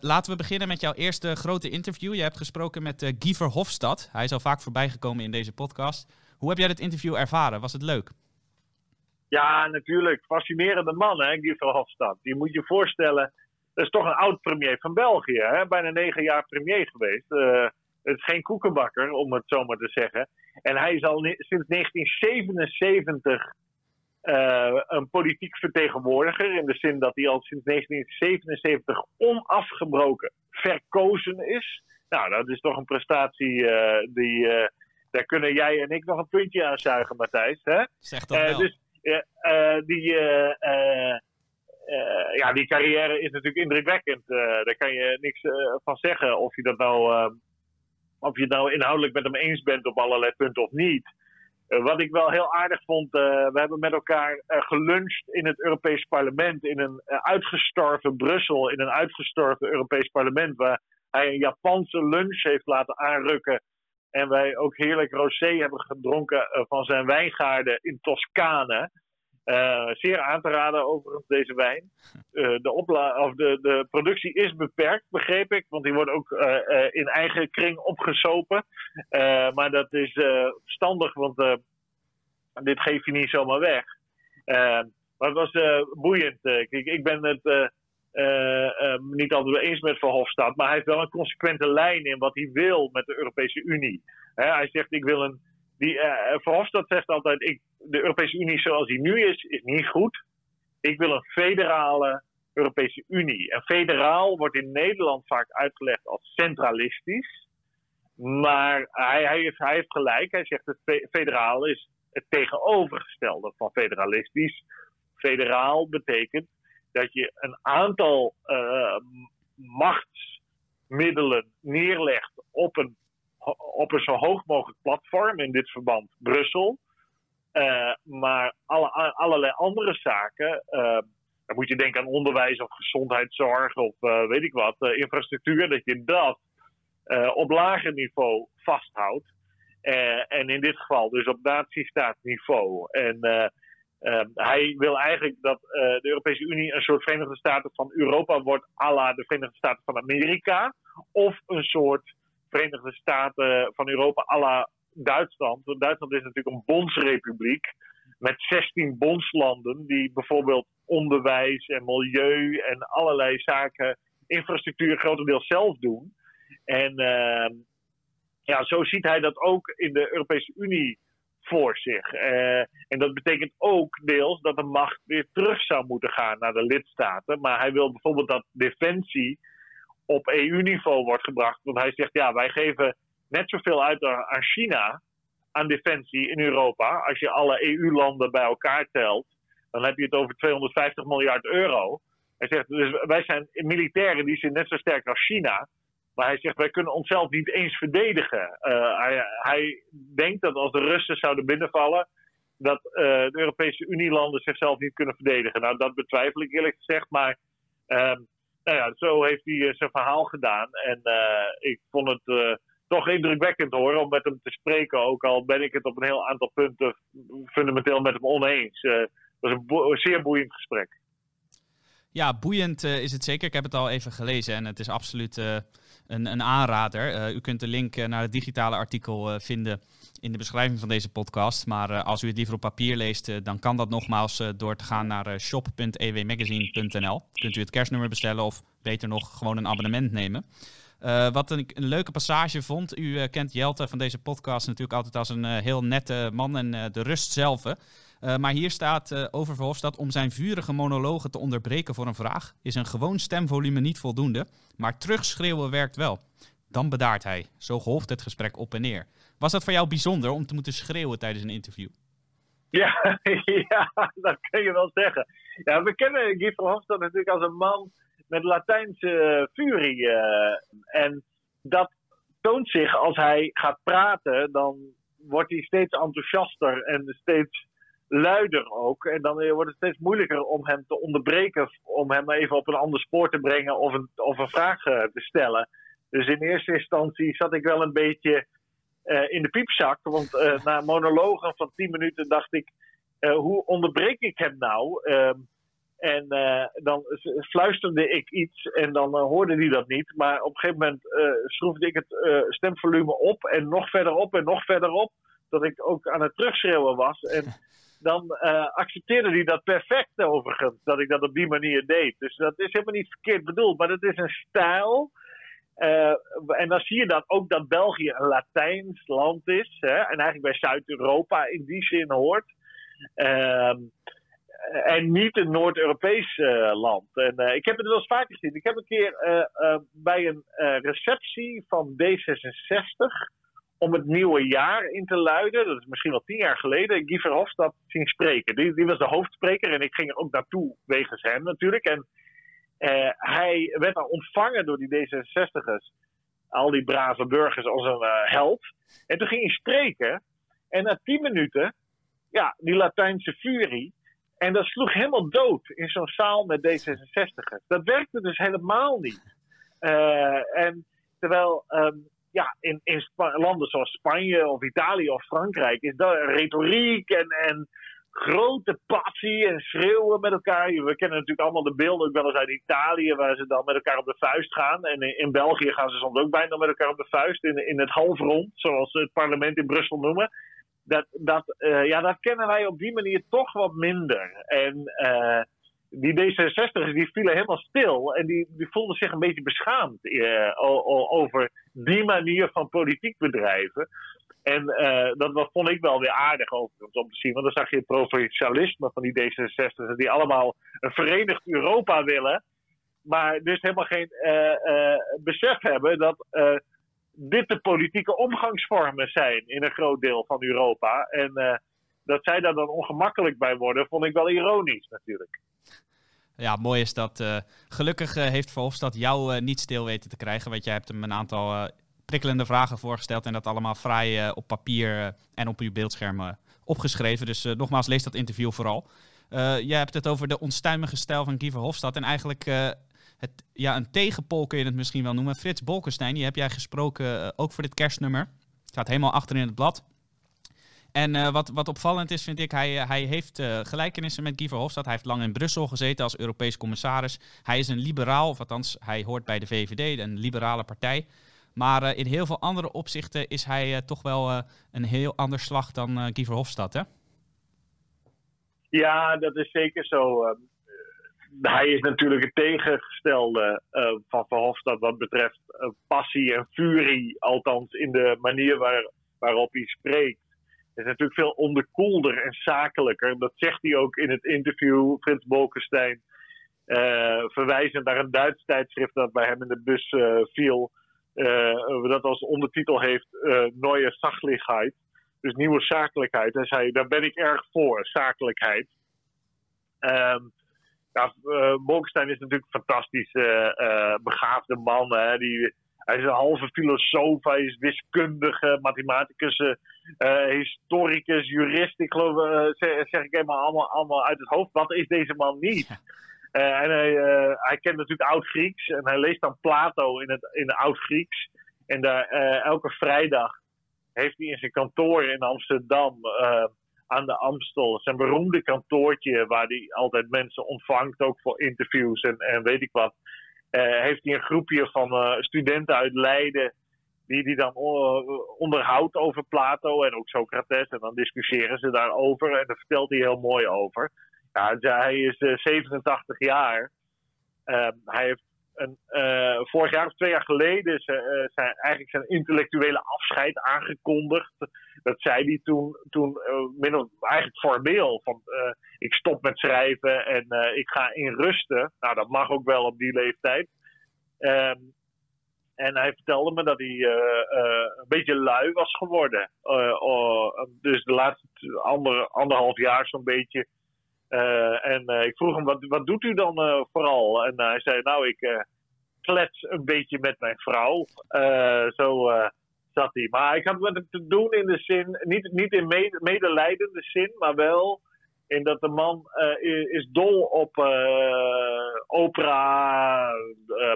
Speaker 1: laten we beginnen met jouw eerste grote interview. Je hebt gesproken met Guy Verhofstadt. Hij is al vaak voorbijgekomen in deze podcast. Hoe heb jij dit interview ervaren? Was het leuk?
Speaker 2: Ja, natuurlijk. Fascinerende man, hè, Guy Verhofstadt. Je moet je voorstellen, dat is toch een oud premier van België. Hè? Bijna negen jaar premier geweest. Het is geen koekenbakker, om het zo maar te zeggen. En hij is al sinds 1977 uh, een politiek vertegenwoordiger. In de zin dat hij al sinds 1977 onafgebroken verkozen is. Nou, dat is toch een prestatie uh, die. Uh, daar kunnen jij en ik nog een puntje aan zuigen, Matthijs. Hè?
Speaker 1: Zeg dat wel.
Speaker 2: Dus die. ja, die carrière is natuurlijk indrukwekkend. daar kan je niks van zeggen. Of je dat nou of je het nou inhoudelijk met hem eens bent op allerlei punten of niet. Uh, wat ik wel heel aardig vond, uh, we hebben met elkaar uh, geluncht in het Europees Parlement. In een uitgestorven Brussel, in een uitgestorven Europees Parlement. Waar hij een Japanse lunch heeft laten aanrukken. En wij ook heerlijk rosé hebben gedronken van zijn wijngaarden in Toscane. Uh, zeer aan te raden overigens deze wijn. Uh, de, of de, de productie is beperkt, begreep ik. Want die wordt ook uh, in eigen kring opgesopen. maar dat is verstandig, want dit geef je niet zomaar weg. maar het was boeiend. Kijk, ik ben het niet altijd eens met Verhofstadt. Maar hij heeft wel een consequente lijn in wat hij wil met de Europese Unie. hij zegt, ik wil een... Die, Verhofstadt zegt altijd, ik de Europese Unie zoals die nu is, is niet goed. Ik wil een federale Europese Unie. En federaal wordt in Nederland vaak uitgelegd als centralistisch. Maar hij, hij, heeft, hij gelijk. Hij zegt het federaal is het tegenovergestelde van federalistisch. Federaal betekent dat je een aantal uh, middelen neerlegt op een, op een zo hoog mogelijk platform, in dit verband Brussel. Uh, maar alle, allerlei andere zaken, uh, dan moet je denken aan onderwijs of gezondheidszorg of uh, weet ik wat, infrastructuur, dat je dat op lager niveau vasthoudt. en in dit geval dus op natiestaatniveau. En hij wil eigenlijk dat de Europese Unie een soort Verenigde Staten van Europa wordt, à la de Verenigde Staten van Amerika. Of een soort Verenigde Staten van Europa à la Duitsland. Want Duitsland is natuurlijk een bondsrepubliek met 16 bondslanden die bijvoorbeeld onderwijs en milieu en allerlei zaken, infrastructuur grotendeels zelf doen. En uh, ja, zo ziet hij dat ook in de Europese Unie voor zich. Uh, en dat betekent ook deels dat de macht weer terug zou moeten gaan naar de lidstaten. Maar hij wil bijvoorbeeld dat defensie op EU-niveau wordt gebracht. Want hij zegt, ja, wij geven net zoveel uit aan China aan defensie in Europa. Als je alle EU-landen bij elkaar telt, dan heb je het over 250 miljard euro. Hij zegt, dus wij zijn militairen die zijn net zo sterk als China. Maar hij zegt, wij kunnen onszelf niet eens verdedigen. Uh, hij, denkt dat als de Russen zouden binnenvallen, dat uh, de Europese Unielanden zichzelf niet kunnen verdedigen. Nou, dat betwijfel ik eerlijk gezegd. Maar uh, nou ja, zo heeft hij uh, zijn verhaal gedaan. En ik vond het toch indrukwekkend hoor, om met hem te spreken. Ook al ben ik het op een heel aantal punten fundamenteel met hem oneens. Uh, was een, zeer boeiend gesprek.
Speaker 1: Ja, boeiend uh, is het zeker. Ik heb het al even gelezen en het is absoluut uh, een, een, aanrader. u kunt de link naar het digitale artikel vinden in de beschrijving van deze podcast. Maar als u het liever op papier leest, dan kan dat nogmaals door te gaan naar shop.ewmagazine.nl. Kunt u het kerstnummer bestellen of beter nog gewoon een abonnement nemen. Uh, wat een, een, leuke passage vond. U uh, kent Jelte van deze podcast natuurlijk altijd als een uh, heel nette man en de rust zelf. maar hier staat over Verhofstadt om zijn vurige monologen te onderbreken voor een vraag. Is een gewoon stemvolume niet voldoende, maar terugschreeuwen werkt wel. Dan bedaart hij. Zo golft het gesprek op en neer. Was dat voor jou bijzonder om te moeten schreeuwen tijdens een interview?
Speaker 2: Ja, ja dat kun je wel zeggen. Ja, we kennen Guy Verhofstadt natuurlijk als een man met Latijnse furie. Eh, en dat toont zich als hij gaat praten, dan wordt hij steeds enthousiaster en steeds luider ook. En dan wordt het steeds moeilijker om hem te onderbreken, om hem even op een ander spoor te brengen of een, of een vraag eh, te stellen. Dus in eerste instantie zat ik wel een beetje in de piepzak. Want uh, na monologen van 10 minuten dacht ik: hoe onderbreek ik hem nou? En uh, dan fluisterde ik iets en dan uh, hoorde hij dat niet. Maar op een gegeven moment uh, schroefde ik het stemvolume op en nog verder op en nog verder op. Dat ik ook aan het terugschreeuwen was. En dan accepteerde hij dat perfect overigens, dat ik dat op die manier deed. Dus dat is helemaal niet verkeerd bedoeld, maar het is een stijl. en dan zie je dan ook dat België een Latijns land is. Hè, en eigenlijk bij Zuid-Europa in die zin hoort. Ehm eh, en niet een Noord-Europees uh, land. En uh, ik heb het wel eens vaker gezien. Ik heb een keer bij een receptie van D66 om het nieuwe jaar in te luiden, dat is misschien wel tien jaar geleden, Guy Verhofstadt ging spreken. Die, die was de hoofdspreker en ik ging er ook naartoe wegens hem natuurlijk. En hij werd dan ontvangen door die D66'ers, al die brave burgers, als een held. En toen ging hij spreken en na tien minuten, ja, die Latijnse furie, en dat sloeg helemaal dood in zo'n zaal met D66'ers. Dat werkte dus helemaal niet. Uh, en terwijl um, ja, in, in landen zoals Spanje of Italië of Frankrijk is dat retoriek en, en grote passie en schreeuwen met elkaar. We kennen natuurlijk allemaal de beelden ook wel eens uit Italië, waar ze dan met elkaar op de vuist gaan. En in, in België gaan ze soms ook bijna met elkaar op de vuist, in, in het halfrond, zoals het parlement in Brussel noemen dat, dat, uh, ja, kennen wij op die manier toch wat minder. En uh, die D66'ers die vielen helemaal stil en die, die voelden zich een beetje beschaamd uh, over die manier van politiek bedrijven. En dat, dat vond ik wel weer aardig overigens om te zien. Want dan zag je het provincialisme van die D66'ers die allemaal een verenigd Europa willen. Maar dus helemaal geen besef hebben dat dit de politieke omgangsvormen zijn in een groot deel van Europa. En uh, dat zij daar dan ongemakkelijk bij worden, vond ik wel ironisch natuurlijk.
Speaker 1: Ja, mooi is dat. gelukkig heeft Verhofstadt jou niet stil weten te krijgen. Want jij hebt hem een aantal prikkelende vragen voorgesteld. En dat allemaal fraai op papier en op uw beeldscherm opgeschreven. Dus nogmaals, lees dat interview vooral. jij hebt het over de onstuimige stijl van Guy Verhofstadt. En eigenlijk het, ja, een tegenpol kun je het misschien wel noemen. Frits Bolkenstein, die heb jij gesproken ook voor dit kerstnummer. Staat helemaal achter in het blad. En uh, wat, wat opvallend is, vind ik, hij, eh, hij heeft gelijkenissen met Guy Verhofstadt. Hij heeft lang in Brussel gezeten als Europees commissaris. Hij is een liberaal, of althans, hij hoort bij de VVD, een liberale partij. Maar in heel veel andere opzichten is hij toch wel een heel ander slag dan Guy Verhofstadt, hè?
Speaker 2: Ja, dat is zeker zo. Hij is natuurlijk het tegengestelde van Verhofstadt wat betreft passie en furie. Althans, in de manier waar, waarop hij spreekt is natuurlijk veel onderkoelder en zakelijker. Dat zegt hij ook in het interview, Frits Bolkestein. Uh, verwijzend naar een Duits tijdschrift dat bij hem in de bus viel. Dat als ondertitel heeft Neue Sachlichkeit. Dus nieuwe zakelijkheid. Hij zei, daar ben ik erg voor, zakelijkheid. Um, ja, Bolkestein is natuurlijk een fantastisch begaafde man. Hè, die hij is een halve filosoof, hij is wiskundige, mathematicus, uh, historicus, jurist. Ik geloof, uh, zeg, zeg, ik helemaal allemaal, allemaal uit het hoofd. Wat is deze man niet? Uh, en hij, hij kent natuurlijk Oud-Grieks en hij leest dan Plato in het in Oud-Grieks. En daar, elke vrijdag heeft hij in zijn kantoor in Amsterdam aan de Amstel zijn beroemde kantoortje waar hij altijd mensen ontvangt, ook voor interviews en, en weet ik wat. Eh, heeft hij een groepje van eh, studenten uit Leiden die die dan eh, onderhoudt over Plato en ook Socrates. En dan discussiëren ze daarover en daar vertelt hij heel mooi over. Ja, hij is 87 jaar. Ehm, hij heeft een, vorig jaar of twee jaar geleden zijn, eigenlijk zijn intellectuele afscheid aangekondigd. Dat zei hij toen, toen eigenlijk formeel. Van, ik stop met schrijven en ik ga in rusten. Nou, dat mag ook wel op die leeftijd. Um, en hij vertelde me dat hij een beetje lui was geworden. Uh, dus de laatste ander, anderhalf jaar zo'n beetje. En ik vroeg hem, wat, wat doet u dan vooral? En hij zei, nou, ik klets een beetje met mijn vrouw. zo zat hij. Maar ik had met hem te doen in de zin, niet, niet in medelijdende zin, maar wel in dat de man is dol op opera,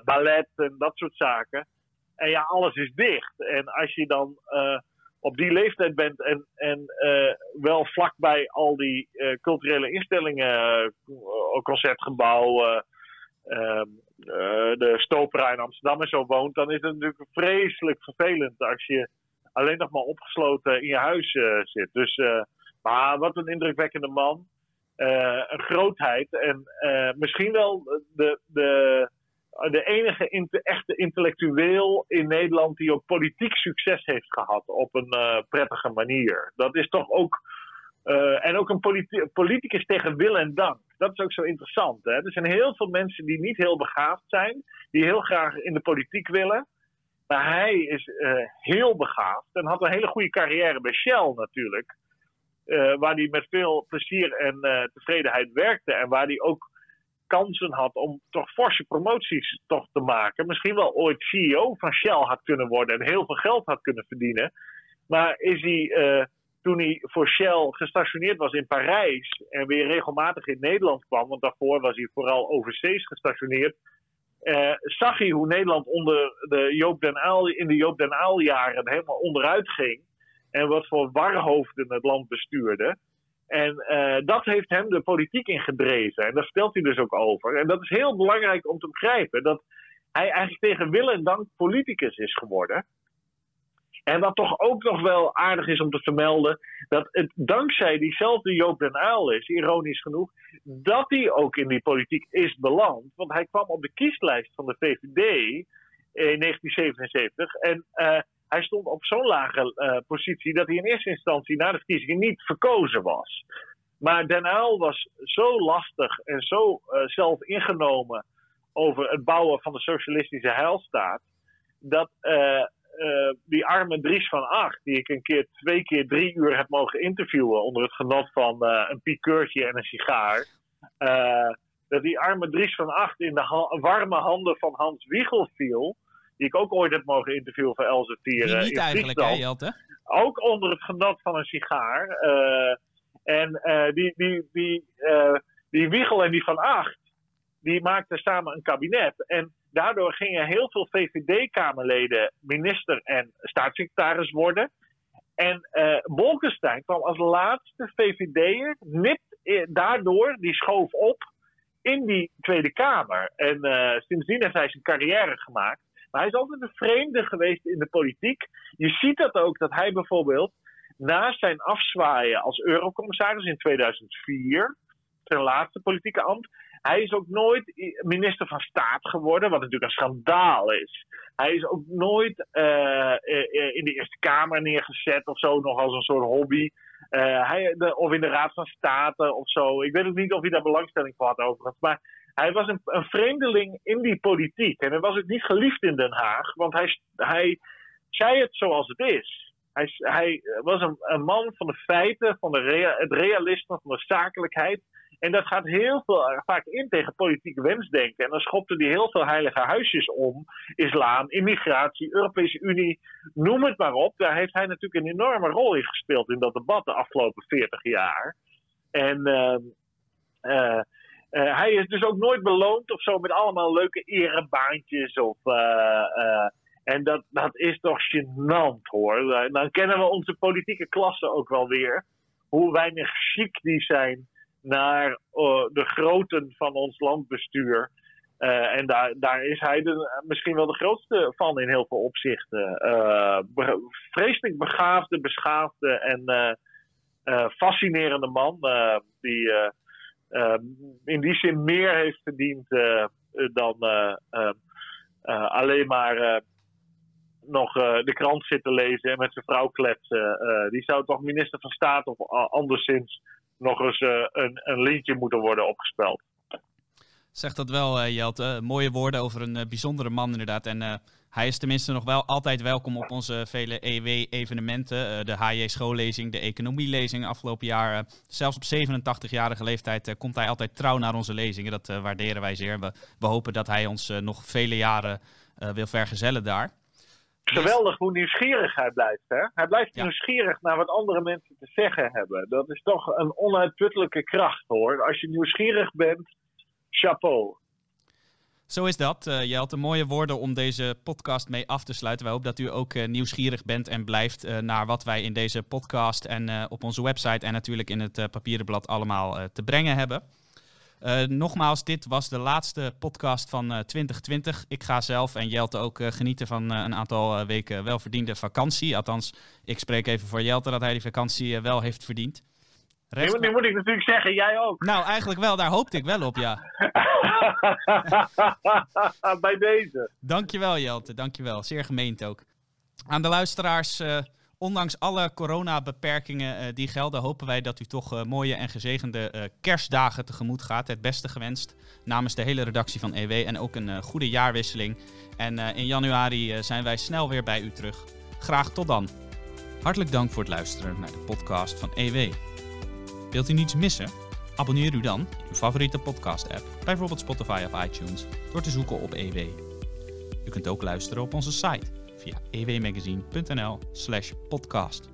Speaker 2: ballet en dat soort zaken. En ja, alles is dicht. En als je dan op die leeftijd bent en, en wel vlakbij al die culturele instellingen, concertgebouw, ehm, de Stopera in Amsterdam en zo woont, dan is het natuurlijk vreselijk vervelend als je alleen nog maar opgesloten in je huis zit. Dus maar wat een indrukwekkende man. Een grootheid. En misschien wel de, de, de enige echte intellectueel in Nederland die ook politiek succes heeft gehad op een uh, prettige manier. Dat is toch ook. en ook een politicus tegen wil en dank. Dat is ook zo interessant. Hè? Er zijn heel veel mensen die niet heel begaafd zijn, die heel graag in de politiek willen. Maar hij is heel begaafd en had een hele goede carrière bij Shell natuurlijk. Waar hij met veel plezier en tevredenheid werkte. En waar hij ook kansen had om toch forse promoties toch te maken. Misschien wel ooit CEO van Shell had kunnen worden en heel veel geld had kunnen verdienen. Maar is hij, uh, toen hij voor Shell gestationeerd was in Parijs en weer regelmatig in Nederland kwam, want daarvoor was hij vooral overzees gestationeerd, zag hij hoe Nederland onder de Joop den Aal in de Joop den Aal jaren helemaal onderuit ging en wat voor warhoofden het land bestuurde. En uh, dat heeft hem de politiek ingedreven. En daar vertelt hij dus ook over. En dat is heel belangrijk om te begrijpen. Dat hij eigenlijk tegen wil en dank politicus is geworden. En wat toch ook nog wel aardig is om te vermelden, dat het dankzij diezelfde Joop den Uyl is, ironisch genoeg, dat hij ook in die politiek is beland. Want hij kwam op de kieslijst van de VVD in 1977 en uh, hij stond op zo'n lage uh, positie dat hij in eerste instantie na de verkiezingen niet verkozen was. Maar Den Uyl was zo lastig en zo uh, zelf ingenomen over het bouwen van de socialistische heilstaat. Dat uh, die arme Dries van Acht, die ik een keer twee keer drie uur heb mogen interviewen onder het genot van een piekeurtje en een sigaar dat die arme Dries van Acht in de warme handen van Hans Wiegel viel. Die ik ook ooit heb mogen interviewen voor Elsevier.
Speaker 1: Die niet eigenlijk, hè, Jelte?
Speaker 2: Ook onder het genot van een sigaar. en die, die, die, die Wiegel en die Van Acht, die maakten samen een kabinet. En daardoor gingen heel veel VVD-Kamerleden minister en staatssecretaris worden. En uh, Bolkestein kwam als laatste VVD'er, nipt daardoor, die schoof op in die Tweede Kamer. En uh, sindsdien heeft hij zijn carrière gemaakt. Maar hij is altijd een vreemde geweest in de politiek. Je ziet dat ook, dat hij bijvoorbeeld na zijn afzwaaien als eurocommissaris in 2004, zijn laatste politieke ambt, hij is ook nooit minister van Staat geworden, wat natuurlijk een schandaal is. Hij is ook nooit uh, in de Eerste Kamer neergezet of zo, nog als een soort hobby. Hij, of in de Raad van State of zo. Ik weet ook niet of hij daar belangstelling voor had overigens. Maar hij was een, een vreemdeling in die politiek. En hij was ook niet geliefd in Den Haag, want hij, hij zei het zoals het is. Hij, hij was een, man van de feiten, van de het realisme, van de zakelijkheid. En dat gaat heel veel, eh, vaak in tegen politieke wensdenken. En dan schopte hij heel veel heilige huisjes om. Islam, immigratie, Europese Unie, noem het maar op. Daar heeft hij natuurlijk een enorme rol in gespeeld in dat debat de afgelopen 40 jaar. En uh, uh, hij is dus ook nooit beloond of zo met allemaal leuke erebaantjes. Of, en dat, dat is toch gênant hoor. Dan kennen we onze politieke klasse ook wel weer. Hoe weinig chic die zijn naar de grootten van ons landbestuur. En daar, daar is hij de, misschien wel de grootste van in heel veel opzichten. Vreselijk begaafde, beschaafde en fascinerende man. die in die zin meer heeft verdiend dan alleen maar nog de krant zitten lezen en met zijn vrouw kletsen. die zou toch minister van Staat of anderszins nog eens een, een liedje moeten worden opgespeld.
Speaker 1: Zeg dat wel, uh, Jelte. Mooie woorden over een uh, bijzondere man inderdaad. En hij is tenminste nog wel altijd welkom op onze vele EW-evenementen. de HJ schoollezing, de economielezing afgelopen jaar. zelfs op 87-jarige leeftijd komt hij altijd trouw naar onze lezingen. Dat waarderen wij zeer. We, we, hopen dat hij ons nog vele jaren wil vergezellen daar.
Speaker 2: Geweldig hoe nieuwsgierig hij blijft. Hè? Hij blijft nieuwsgierig naar wat andere mensen te zeggen hebben. Dat is toch een onuitputtelijke kracht hoor. Als je nieuwsgierig bent, chapeau.
Speaker 1: Zo is dat. Uh, je mooie woorden om deze podcast mee af te sluiten. Wij hopen dat u ook uh, nieuwsgierig bent en blijft uh, naar wat wij in deze podcast en op onze website en natuurlijk in het papieren blad allemaal te brengen hebben. Nogmaals, dit was de laatste podcast van uh, eh, 2020. Ik ga zelf en Jelte ook genieten van een aantal weken welverdiende vakantie. Althans, ik spreek even voor Jelte dat hij die vakantie wel heeft verdiend.
Speaker 2: Nu, moet ik natuurlijk zeggen, jij ook.
Speaker 1: Nou, eigenlijk wel. Daar hoopte ik wel op, ja.
Speaker 2: Bij deze.
Speaker 1: Dankjewel, Jelte. Dankjewel. Zeer gemeend ook. Aan de luisteraars ondanks alle coronabeperkingen uh, die gelden, hopen wij dat u toch uh, mooie en gezegende kerstdagen tegemoet gaat. Het beste gewenst namens de hele redactie van EW en ook een goede jaarwisseling. En in januari zijn wij snel weer bij u terug. Graag tot dan. Hartelijk dank voor het luisteren naar de podcast van EW. Wilt u niets missen? Abonneer u dan in uw favoriete podcast-app, bijvoorbeeld Spotify of iTunes, door te zoeken op EW. U kunt ook luisteren op onze site via ewmagazine.nl slash podcast.